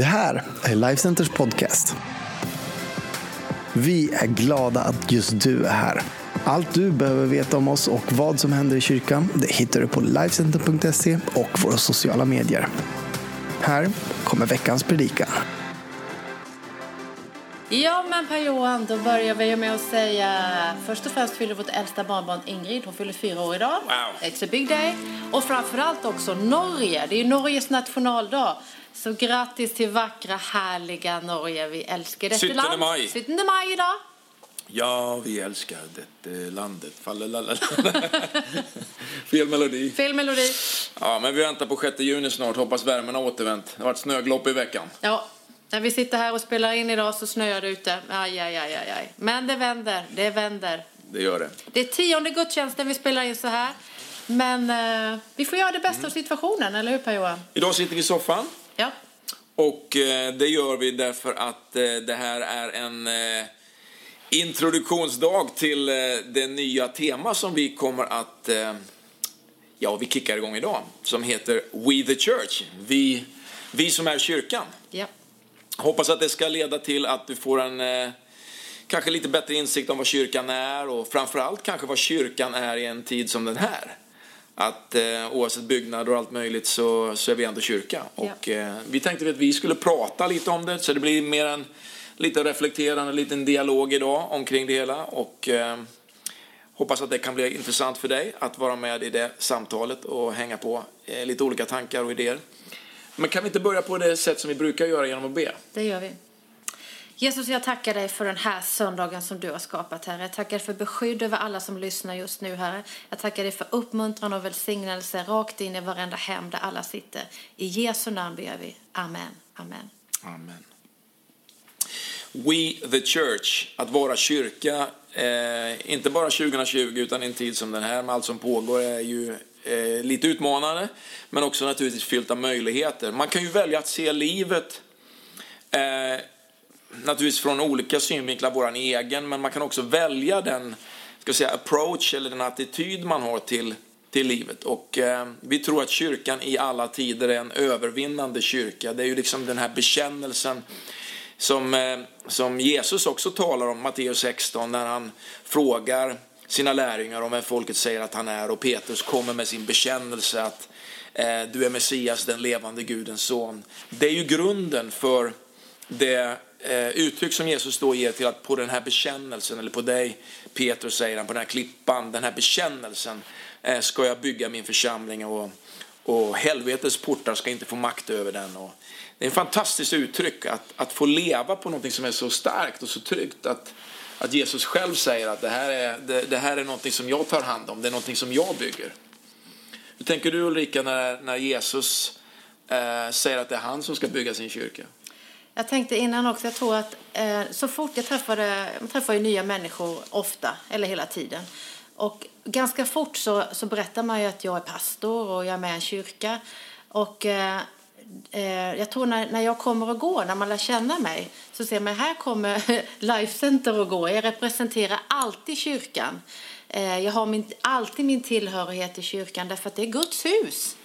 Det här är Lifecenters podcast. Vi är glada att just du är här. Allt du behöver veta om oss och vad som händer i kyrkan det hittar du på Lifecenter.se och våra sociala medier. Här kommer veckans predikan. Ja, men Per-Johan, då börjar vi med att säga först och främst fyller vårt äldsta barnbarn Ingrid, hon fyller fyra år idag. Wow. It's a big day. Och framförallt också Norge, det är ju Norges nationaldag. Så grattis till vackra, härliga Norge. Vi älskar detta 17 land. maj. 17 maj idag. Ja, vi älskar detta landet. Fel melodi. Fel melodi. Ja, men vi väntar på 6 juni snart. Hoppas värmen har återvänt. Det har varit snöglopp i veckan. Ja, när vi sitter här och spelar in idag så snöar det ute. Aj, aj, aj, aj, aj. Men det vänder, det vänder. Det gör det. Det är tionde gudstjänsten vi spelar in så här. Men eh, vi får göra det bästa Mm. av situationen, eller hur Per-Johan? Idag sitter vi i soffan. Ja. Och eh, det gör vi därför att eh, det här är en eh, introduktionsdag till det nya tema som vi kommer att, ja vi kickar igång idag. Som heter We the Church. Vi, vi som är kyrkan. ja. Hoppas att det ska leda till att du får en kanske lite bättre insikt om vad kyrkan är och framförallt kanske vad kyrkan är i en tid som den här. Att eh, oavsett byggnader och allt möjligt så, så är vi ändå kyrka. Och eh, vi tänkte att vi skulle prata lite om det så det blir mer en lite reflekterande, liten dialog idag omkring det hela. Och eh, hoppas att det kan bli intressant för dig att vara med i det samtalet och hänga på eh, lite olika tankar och idéer. Men kan vi inte börja på det sätt som vi brukar göra genom att be? Det gör vi. Jesus, jag tackar dig för den här söndagen som du har skapat, Herre. Jag tackar dig för beskydd över alla som lyssnar just nu, Herre. Jag tackar dig för uppmuntran och välsignelse rakt in i varenda hem där alla sitter. I Jesu namn ber vi. Amen. Amen. Amen. We the Church, att vara kyrka, eh, inte bara 2020 utan i en tid som den här med allt som pågår är ju eh, lite utmanande men också naturligtvis fyllt av möjligheter. Man kan ju välja att se livet eh, naturligtvis från olika synvinklar, vår egen, men man kan också välja den ska säga, approach eller den attityd man har till, till livet. Och eh, vi tror att kyrkan i alla tider är en övervinnande kyrka. Det är ju liksom den här bekännelsen som, eh, som Jesus också talar om, Matteus 16, när han frågar sina lärjungar om vem folket säger att han är och Petrus kommer med sin bekännelse att eh, du är Messias, den levande Gudens son. Det är ju grunden för det Eh, uttryck som Jesus då ger till att på den här bekännelsen, eller på dig Petrus säger han, på den här klippan, den här bekännelsen eh, ska jag bygga min församling och, och helvetets portar ska inte få makt över den. Och det är ett fantastiskt uttryck att, att få leva på något som är så starkt och så tryggt att, att Jesus själv säger att det här, är, det, det här är något som jag tar hand om, det är något som jag bygger. Hur tänker du Ulrika när, när Jesus eh, säger att det är han som ska bygga sin kyrka? Jag tänkte innan också, jag tror att eh, så fort jag träffade, man träffar ju nya människor ofta, eller hela tiden. Och ganska fort så, så berättar man ju att jag är pastor och jag är med i en kyrka. Och eh, eh jag tror när, när jag kommer och går, när man lär känna mig, så ser man här kommer Life Center och går. Jag representerar alltid kyrkan. Eh, jag har min, alltid min tillhörighet i kyrkan därför att det är Guds hus.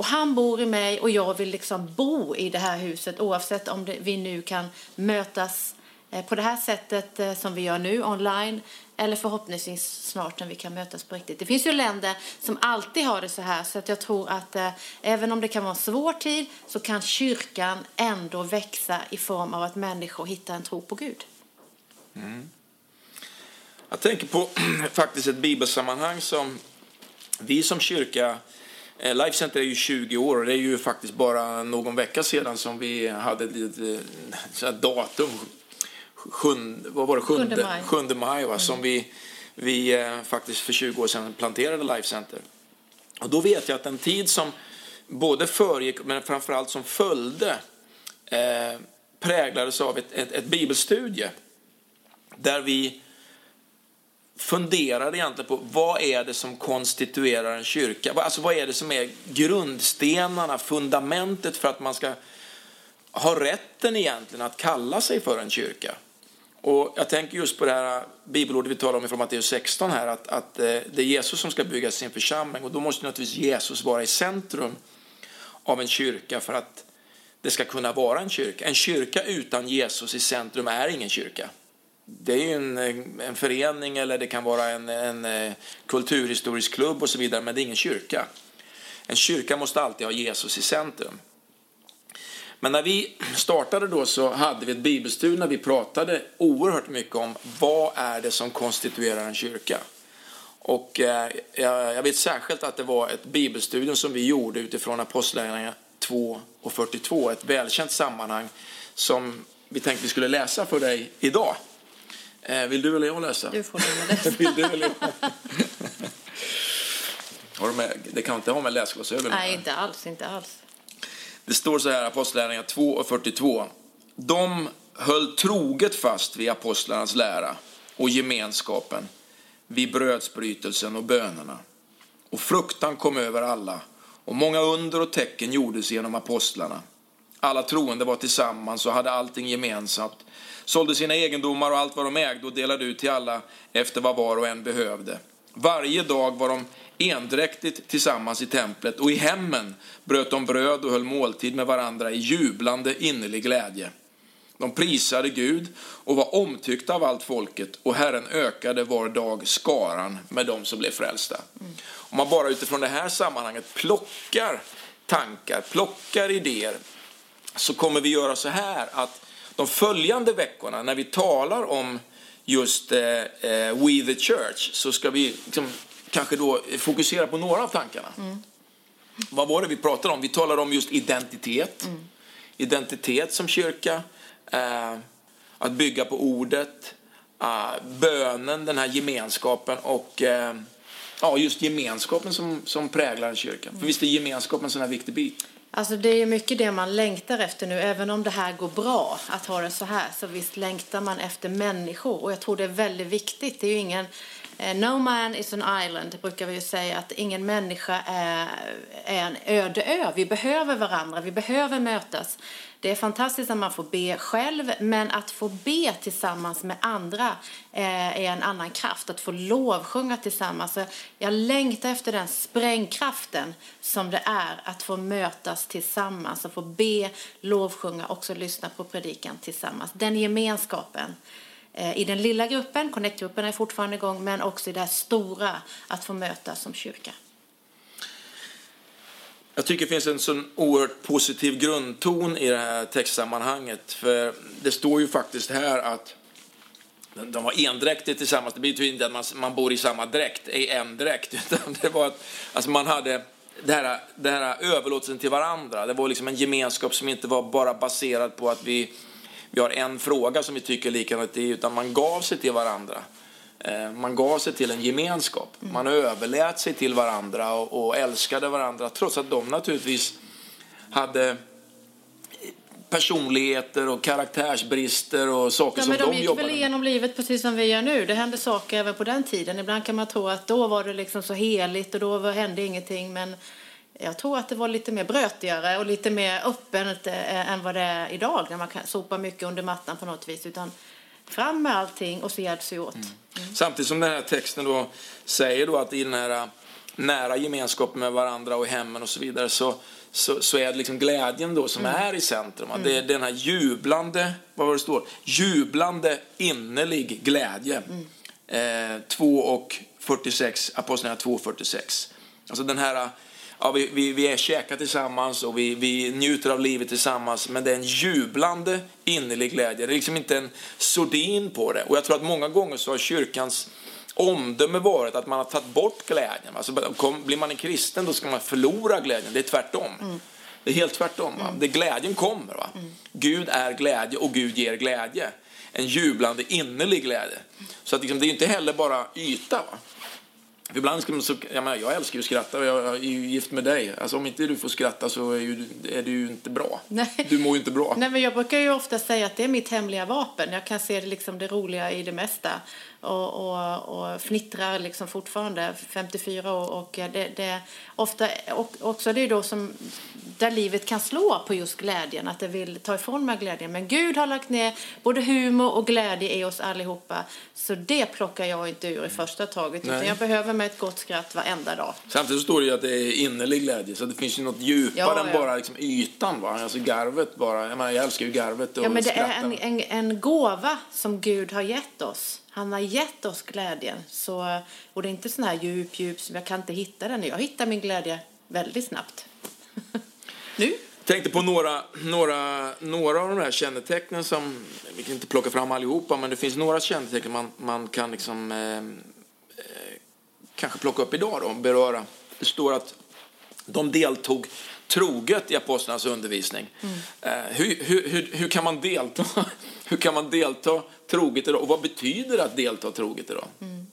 Och han bor i mig och jag vill liksom bo i det här huset oavsett om det, vi nu kan mötas eh, på det här sättet eh, som vi gör nu online eller förhoppningsvis snart när vi kan mötas på riktigt. Det finns ju länder som alltid har det så här så att jag tror att eh, även om det kan vara en svår tid så kan kyrkan ändå växa i form av att människor hittar en tro på Gud. Mm. Jag tänker på faktiskt ett bibelsammanhang som vi som kyrka, Life Center är ju 20 år och det är ju faktiskt bara någon vecka sedan som vi hade ett litet eh, datum, sjunde, vad var det, sjunde, Sjunde maj. sjunde maj va, som vi, vi eh, faktiskt för 20 år sedan planterade Life Center. Och då vet jag att en tid som både föregick men framförallt som följde eh, präglades av ett, ett, ett bibelstudie där vi funderade egentligen på vad är det som konstituerar en kyrka? Alltså vad är det som är grundstenarna, fundamentet för att man ska ha rätten egentligen att kalla sig för en kyrka? Och jag tänker just på det här bibelordet vi talar om från Matteus 16 här, att, att eh, det är Jesus som ska bygga sin församling och då måste naturligtvis Jesus vara i centrum av en kyrka för att det ska kunna vara en kyrka. En kyrka utan Jesus i centrum är ingen kyrka. Det är ju en, eh, en förening eller det kan vara en, en eh, kulturhistorisk klubb och så vidare, men det är ingen kyrka. En kyrka måste alltid ha Jesus i centrum. Men när vi startade då så hade vi ett bibelstudium när vi pratade oerhört mycket om vad är det som konstituerar en kyrka. Och eh, jag vet särskilt att det var ett bibelstudium som vi gjorde utifrån Apostlagärningarna 2 och 42, ett välkänt sammanhang som vi tänkte vi skulle läsa för dig idag. Eh, vill du eller jag läsa? Du får läsa. vill du eller jag? Har du med, det kan inte ha med läsglasögon Nej, inte alls, inte alls. Det står så här, Apostlagärningarna 2 och 42. De höll troget fast vid apostlarnas lära och gemenskapen, vid brödsbrytelsen och bönerna. Och fruktan kom över alla, och många under och tecken gjordes genom apostlarna. Alla troende var tillsammans och hade allting gemensamt, sålde sina egendomar och allt vad de ägde och delade ut till alla efter vad var och en behövde. Varje dag var de endräktigt tillsammans i templet och i hemmen bröt de bröd och höll måltid med varandra i jublande innerlig glädje. De prisade Gud och var omtyckta av allt folket och Herren ökade var dag skaran med dem som blev frälsta. Om man bara utifrån det här sammanhanget plockar tankar, plockar idéer så kommer vi göra så här att de följande veckorna när vi talar om just eh, eh, We the Church så ska vi liksom, kanske då fokusera på några av tankarna. Mm. Vad var det vi pratade om? Vi talade om just identitet. Mm. Identitet som kyrka. Eh, att bygga på ordet. Eh, bönen, den här gemenskapen och eh, ja, just gemenskapen som, som präglar en kyrka. Mm. För visst är gemenskapen en sån här viktig bit? Alltså det är mycket det man längtar efter nu, även om det här går bra att ha det så här, så visst längtar man efter människor och jag tror det är väldigt viktigt. Det är ju ingen, Eh, no man is an island brukar vi ju säga, att ingen människa är, är en öde ö. Vi behöver varandra, vi behöver mötas. Det är fantastiskt att man får be själv, men att få be tillsammans med andra eh, är en annan kraft. Att få lovsjunga tillsammans. Jag längtar efter den sprängkraften som det är att få mötas tillsammans, att få be, lovsjunga och också lyssna på predikan tillsammans. Den gemenskapen Eh, i den lilla gruppen, Connect-gruppen är fortfarande igång, men också i det stora, att få mötas som kyrka. Jag tycker det finns en sån oerhört positiv grundton i det här textsammanhanget. För det står ju faktiskt här att de var endräktiga tillsammans. Det betyder inte att man, man bor i samma dräkt, i en dräkt. Utan det var att alltså man hade det här, det här överlåtelsen till varandra. Det var liksom en gemenskap som inte var bara baserad på att vi, vi har en fråga som vi tycker likadant i, utan man gav sig till varandra. Eh, man gav sig till en gemenskap. Mm. Man överlät sig till varandra och, älskade varandra trots att de naturligtvis hade personligheter och karaktärsbrister och saker ja, som de, de gick jobbade väl igenom livet precis som vi gör nu. Det hände saker även på den tiden. Ibland kan man tro att då var det liksom så heligt och då hände ingenting. Men jag tror att det var lite mer brötigare och lite mer öppet eh, än vad det är idag när man kan sopa mycket under mattan på något vis. Utan Fram med allting och så hjälps vi åt. Mm. Mm. Samtidigt som den här texten då säger då att i den här nära gemenskapen med varandra och hemmen och så vidare så, så, så är det liksom glädjen då som mm. är i centrum. Mm. Det är den här jublande, vad var det står? Jublande innerlig glädje. Mm. Eh, 2 och 46, Apostlagärningarna 2 och 46. Alltså den här ja, vi, vi, vi är käkar tillsammans och vi, vi njuter av livet tillsammans. Men det är en jublande innerlig glädje. Det är liksom inte en sordin på det. Och jag tror att många gånger så har kyrkans omdöme varit att man har tagit bort glädjen. Alltså, kom, blir man en kristen då ska man förlora glädjen. Det är tvärtom. Mm. Det är helt tvärtom. Va? Mm. Det glädjen kommer. Va? Mm. Gud är glädje och Gud ger glädje. En jublande innerlig glädje. Så att liksom, det är inte heller bara yta. Va? Ibland ska man så, jag, menar, jag älskar ju att skratta och jag är ju gift med dig. Alltså om inte du får skratta så är, ju, är det ju inte bra. Nej. Du mår ju inte bra. Nej, men jag brukar ju ofta säga att det är mitt hemliga vapen. Jag kan se det, liksom det roliga i det mesta. Och, och, och fnittrar liksom fortfarande, 54 år. Och det, det, ofta, och också det är då som, där livet kan slå på just glädjen, att det vill ta ifrån mig glädjen. Men Gud har lagt ner både humor och glädje i oss allihopa, så det plockar jag inte ur i första taget. Utan jag behöver med ett gott skratt varenda dag. Samtidigt står det ju att det är innerlig glädje, så det finns ju något djupare ja, än bara liksom ytan. Va? Alltså garvet bara. Jag, menar, jag älskar ju garvet och Ja, men det är en, en, en gåva som Gud har gett oss. Han har gett oss glädjen. Så, och det är inte sån här djup, djup, som jag kan inte hitta den. Jag hittar min glädje väldigt snabbt. nu? Jag tänkte på några, några, några av de här kännetecknen som, vi kan inte plocka fram allihopa, men det finns några kännetecken man, man kan liksom, eh, eh, kanske plocka upp idag då, beröra. Det står att de deltog troget i apostlarnas undervisning. Mm. Eh, hur, hur, hur, hur, kan man delta, hur kan man delta troget idag? Och vad betyder det att delta troget idag? Mm.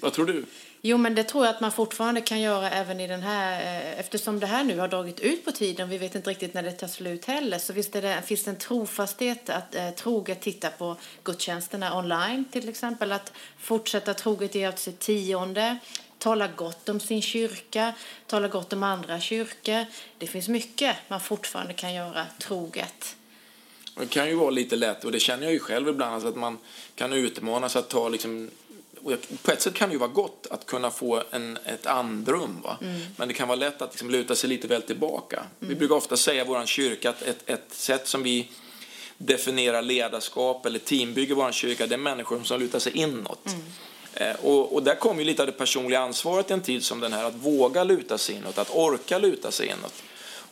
Vad tror du? Jo, men det tror jag att man fortfarande kan göra även i den här, eh, eftersom det här nu har dragit ut på tiden, vi vet inte riktigt när det tar slut heller, så visst det, finns det en trofasthet att eh, troget titta på gudstjänsterna online till exempel, att fortsätta troget ge sitt tionde, tala gott om sin kyrka, tala gott om andra kyrkor. Det finns mycket man fortfarande kan göra troget. Det kan ju vara lite lätt, och det känner jag ju själv ibland, alltså att man kan utmanas att ta liksom på ett sätt kan det ju vara gott att kunna få en, ett andrum. Va? Mm. Men det kan vara lätt att liksom luta sig lite väl tillbaka. Mm. Vi brukar ofta säga i vår kyrka att ett, ett sätt som vi definierar ledarskap eller teambygger vår kyrka, det är människor som lutar sig inåt. Mm. Eh, och, och, där kommer ju lite av det personliga ansvaret i en tid som den här, att våga luta sig inåt, att orka luta sig inåt.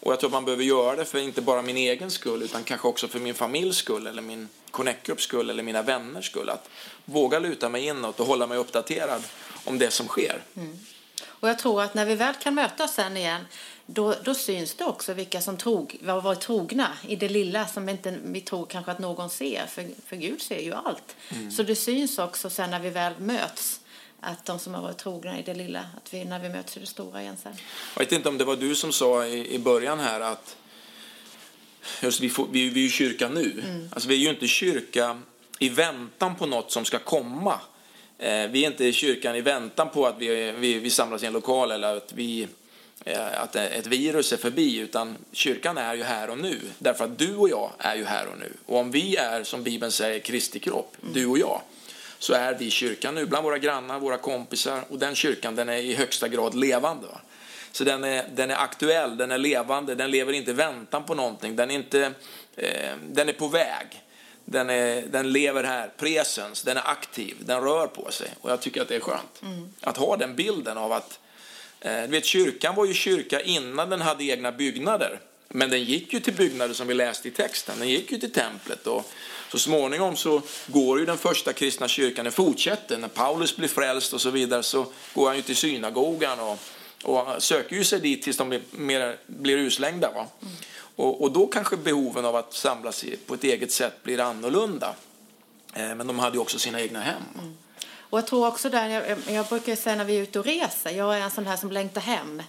Och jag tror att man behöver göra det för inte bara min egen skull utan kanske också för min familjs skull eller min connect skull eller mina vänners skull. Att våga luta mig inåt och hålla mig uppdaterad om det som sker. Mm. Och jag tror att när vi väl kan mötas sen igen då, då syns det också vilka som trog, har varit trogna i det lilla som inte vi tror kanske att någon ser, för, för Gud ser ju allt. Mm. Så det syns också sen när vi väl möts att de som har varit trogna i det lilla, att vi, när vi möts i det stora igen sen. Jag vet inte om det var du som sa i, i början här att just vi, får, vi, vi är ju kyrka nu. Mm. Alltså vi är ju inte kyrka i väntan på något som ska komma. Eh, vi är inte i kyrkan i väntan på att vi, vi, vi samlas i en lokal eller att, vi, eh, att ett virus är förbi, utan kyrkan är ju här och nu. Därför att du och jag är ju här och nu. Och om vi är, som Bibeln säger, Kristi kropp, mm. du och jag, så är vi kyrkan nu bland våra grannar, våra kompisar och den kyrkan den är i högsta grad levande. Va? Så den är, den är aktuell, den är levande, den lever inte i väntan på någonting, den är, inte, eh, den är på väg. Den, är, den lever här, presens, den är aktiv, den rör på sig. Och jag tycker att det är skönt mm. att ha den bilden av att eh, du vet, kyrkan var ju kyrka innan den hade egna byggnader. Men den gick ju till byggnader som vi läste i texten. Den gick ju till templet och så småningom så går ju den första kristna kyrkan, den fortsätter. När Paulus blir frälst och så vidare så går han ju till synagogan och, och söker ju sig dit tills de blir, mer, blir uslängda. Va? Mm. Och, och, då kanske behoven av att samlas på ett eget sätt blir annorlunda. Eh, men de hade ju också sina egna hem. Mm. Och jag tror också där, jag, jag brukar säga när vi är ute och reser, jag är en sån här som längtar hem.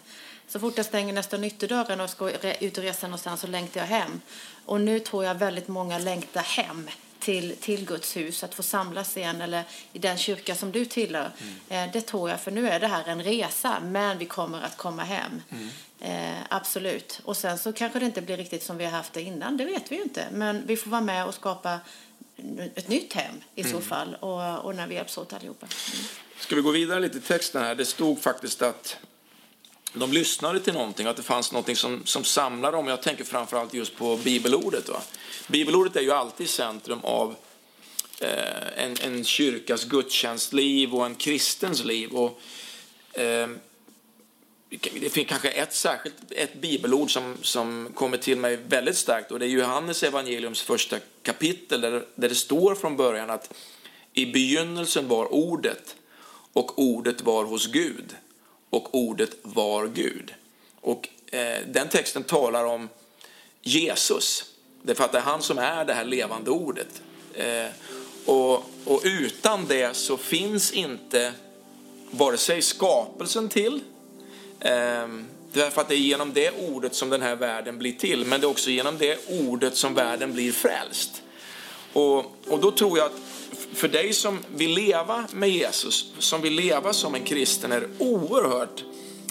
Så fort jag stänger nästan ytterdörren och ska ut och resa någonstans så längtar jag hem. Och nu tror jag väldigt många längtar hem till, till Guds hus, att få samlas igen eller i den kyrka som du tillhör. Mm. Eh, det tror jag, för nu är det här en resa, men vi kommer att komma hem. Mm. Eh, absolut. Och sen så kanske det inte blir riktigt som vi har haft det innan, det vet vi ju inte. Men vi får vara med och skapa ett nytt hem i mm. så fall och, och när vi hjälps åt allihopa. Mm. Ska vi gå vidare lite i texten här? Det stod faktiskt att de lyssnade till någonting, att det fanns någonting som, som samlade dem. Jag tänker framförallt just på bibelordet. Va? Bibelordet är ju alltid centrum av eh, en, en kyrkas gudstjänstliv och en kristens liv. Och, eh, det finns kanske ett särskilt ett bibelord som, som kommer till mig väldigt starkt och det är Johannes evangeliums första kapitel där, där det står från början att i begynnelsen var ordet och ordet var hos Gud och ordet var Gud. Och eh, den texten talar om Jesus. Därför att det är han som är det här levande ordet. Eh, och, och, utan det så finns inte vare sig skapelsen till, eh, därför att det är genom det ordet som den här världen blir till, men det är också genom det ordet som världen blir frälst. Och, och då tror jag att för dig som vill leva med Jesus, som vill leva som en kristen, är det oerhört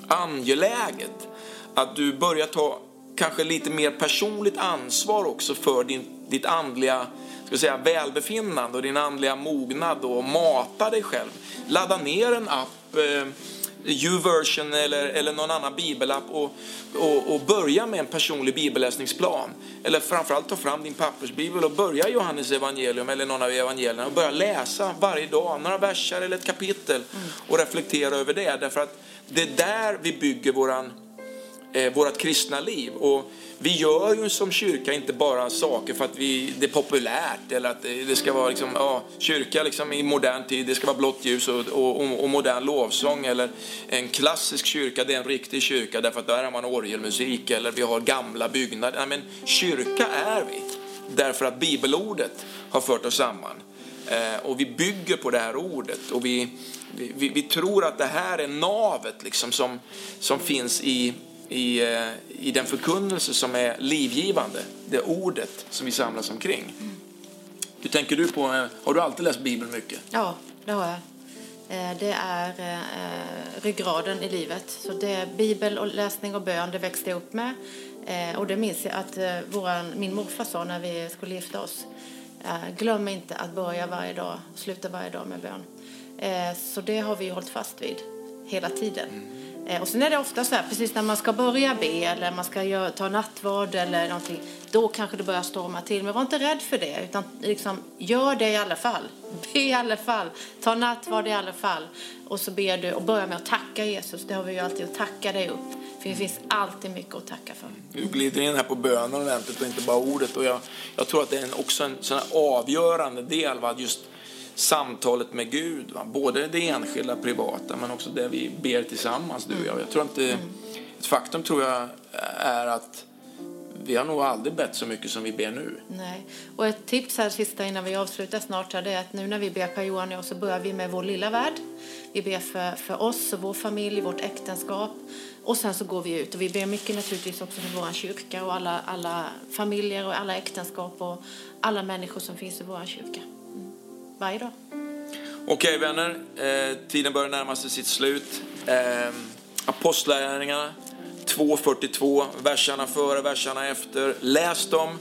angeläget att du börjar ta kanske lite mer personligt ansvar också för din, ditt andliga ska säga, välbefinnande och din andliga mognad och mata dig själv. Ladda ner en app, eh, YouVersion eller, eller någon annan bibelapp och, och, och börja med en personlig bibelläsningsplan. Eller framförallt ta fram din pappersbibel och börja Johannes evangelium eller någon av evangelierna och börja läsa varje dag några verser eller ett kapitel och reflektera över det. Därför att det är där vi bygger våran, eh, vårat kristna liv. Och vi gör ju som kyrka inte bara saker för att vi, det är populärt eller att det ska vara liksom, ja, kyrka liksom i modern tid, det ska vara blått ljus och, och, och, modern lovsång eller en klassisk kyrka, det är en riktig kyrka därför att där har man orgelmusik eller vi har gamla byggnader. Nej, men kyrka är vi därför att bibelordet har fört oss samman. Eh, och vi bygger på det här ordet och vi, vi, vi, tror att det här är navet liksom som, som finns i, i, eh, i den förkunnelse som är livgivande, det ordet som vi samlas omkring. Hur tänker du på, eh, har du alltid läst Bibeln mycket? Ja, det har jag. Eh, det är ryggraden i livet. Så det är bibel och läsning och bön, det växte jag upp med. Och det minns jag att våran, min morfar sa när vi skulle gifta oss. Glöm inte att börja varje dag, sluta varje dag med bön. Så det har vi hållit fast vid hela tiden. Mm. Eh, och sen är det ofta så här, precis när man ska börja be eller man ska göra, ta nattvard eller någonting, då kanske det börjar storma till. Men var inte rädd för det, utan liksom, gör det i alla fall. Be i alla fall, ta nattvard i alla fall. Och så ber du och börja med att tacka Jesus. Det har vi ju alltid, att tacka dig upp. För det finns alltid mycket att tacka för. Du glider in här på bönen ordentligt och inte bara ordet. Och jag, jag tror att det är också en sån avgörande del, va? just samtalet med Gud. Va? Både det enskilda, privata, men också det vi ber tillsammans, du och jag. jag tror inte, ett faktum tror jag är att vi har nog aldrig bett så mycket som vi ber nu. Nej. Och ett tips här sista innan vi avslutar snart här, det är att nu när vi ber Per Johan och jag så börjar vi med vår lilla värld. Vi ber för, för oss och vår familj, vårt äktenskap. Och sen så går vi ut och vi ber mycket naturligtvis också för vår kyrka och alla, alla familjer och alla äktenskap och alla människor som finns i vår kyrka varje dag. Okej vänner, eh, tiden börjar närma sig sitt slut. Eh, Apostlagärningarna 2.42, verserna före, verserna efter. Läs dem,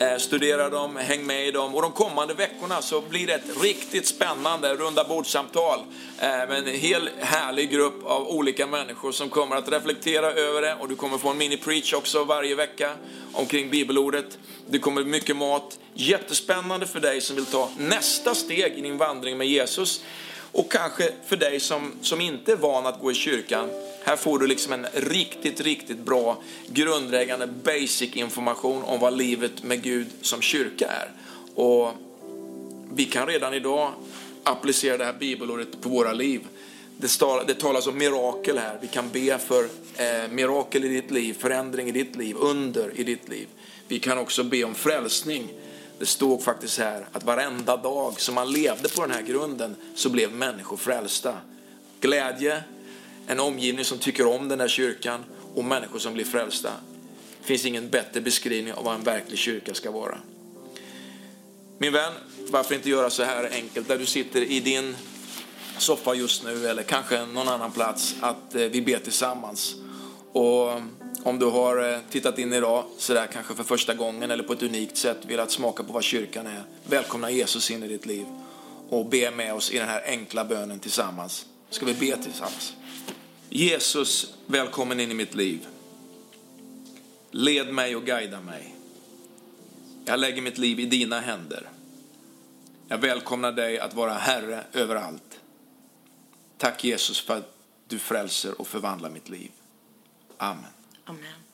Eh, studera dem, häng med i dem. Och de kommande veckorna så blir det ett riktigt spännande runda bordsamtal eh, med en hel härlig grupp av olika människor som kommer att reflektera över det. Och du kommer få en mini-preach också varje vecka omkring bibelordet. Det kommer mycket mat. Jättespännande för dig som vill ta nästa steg i din vandring med Jesus. Och kanske för dig som, som inte är van att gå i kyrkan. Här får du liksom en riktigt, riktigt bra grundläggande basic information om vad livet med Gud som kyrka är. Och vi kan redan idag applicera det här bibelordet på våra liv. Det, talas om mirakel här. Vi kan be för eh, mirakel i ditt liv, förändring i ditt liv, under i ditt liv. Vi kan också be om frälsning. Det stod faktiskt här att varenda dag som man levde på den här grunden så blev människor frälsta. Glädje, en omgivning som tycker om den här kyrkan och människor som blir frälsta. Det finns ingen bättre beskrivning av vad en verklig kyrka ska vara. Min vän, varför inte göra så här enkelt där du sitter i din soffa just nu eller kanske någon annan plats att eh, vi ber tillsammans. Och eh, om du har eh, tittat in idag sådär kanske för första gången eller på ett unikt sätt velat smaka på vad kyrkan är. Välkomna Jesus in i ditt liv och be med oss i den här enkla bönen tillsammans. Ska vi be tillsammans? Jesus, välkommen in i mitt liv. Led mig och guida mig. Jag lägger mitt liv i dina händer. Jag välkomnar dig att vara Herre över allt. Tack Jesus för att du frälser och förvandlar mitt liv. Amen. Amen.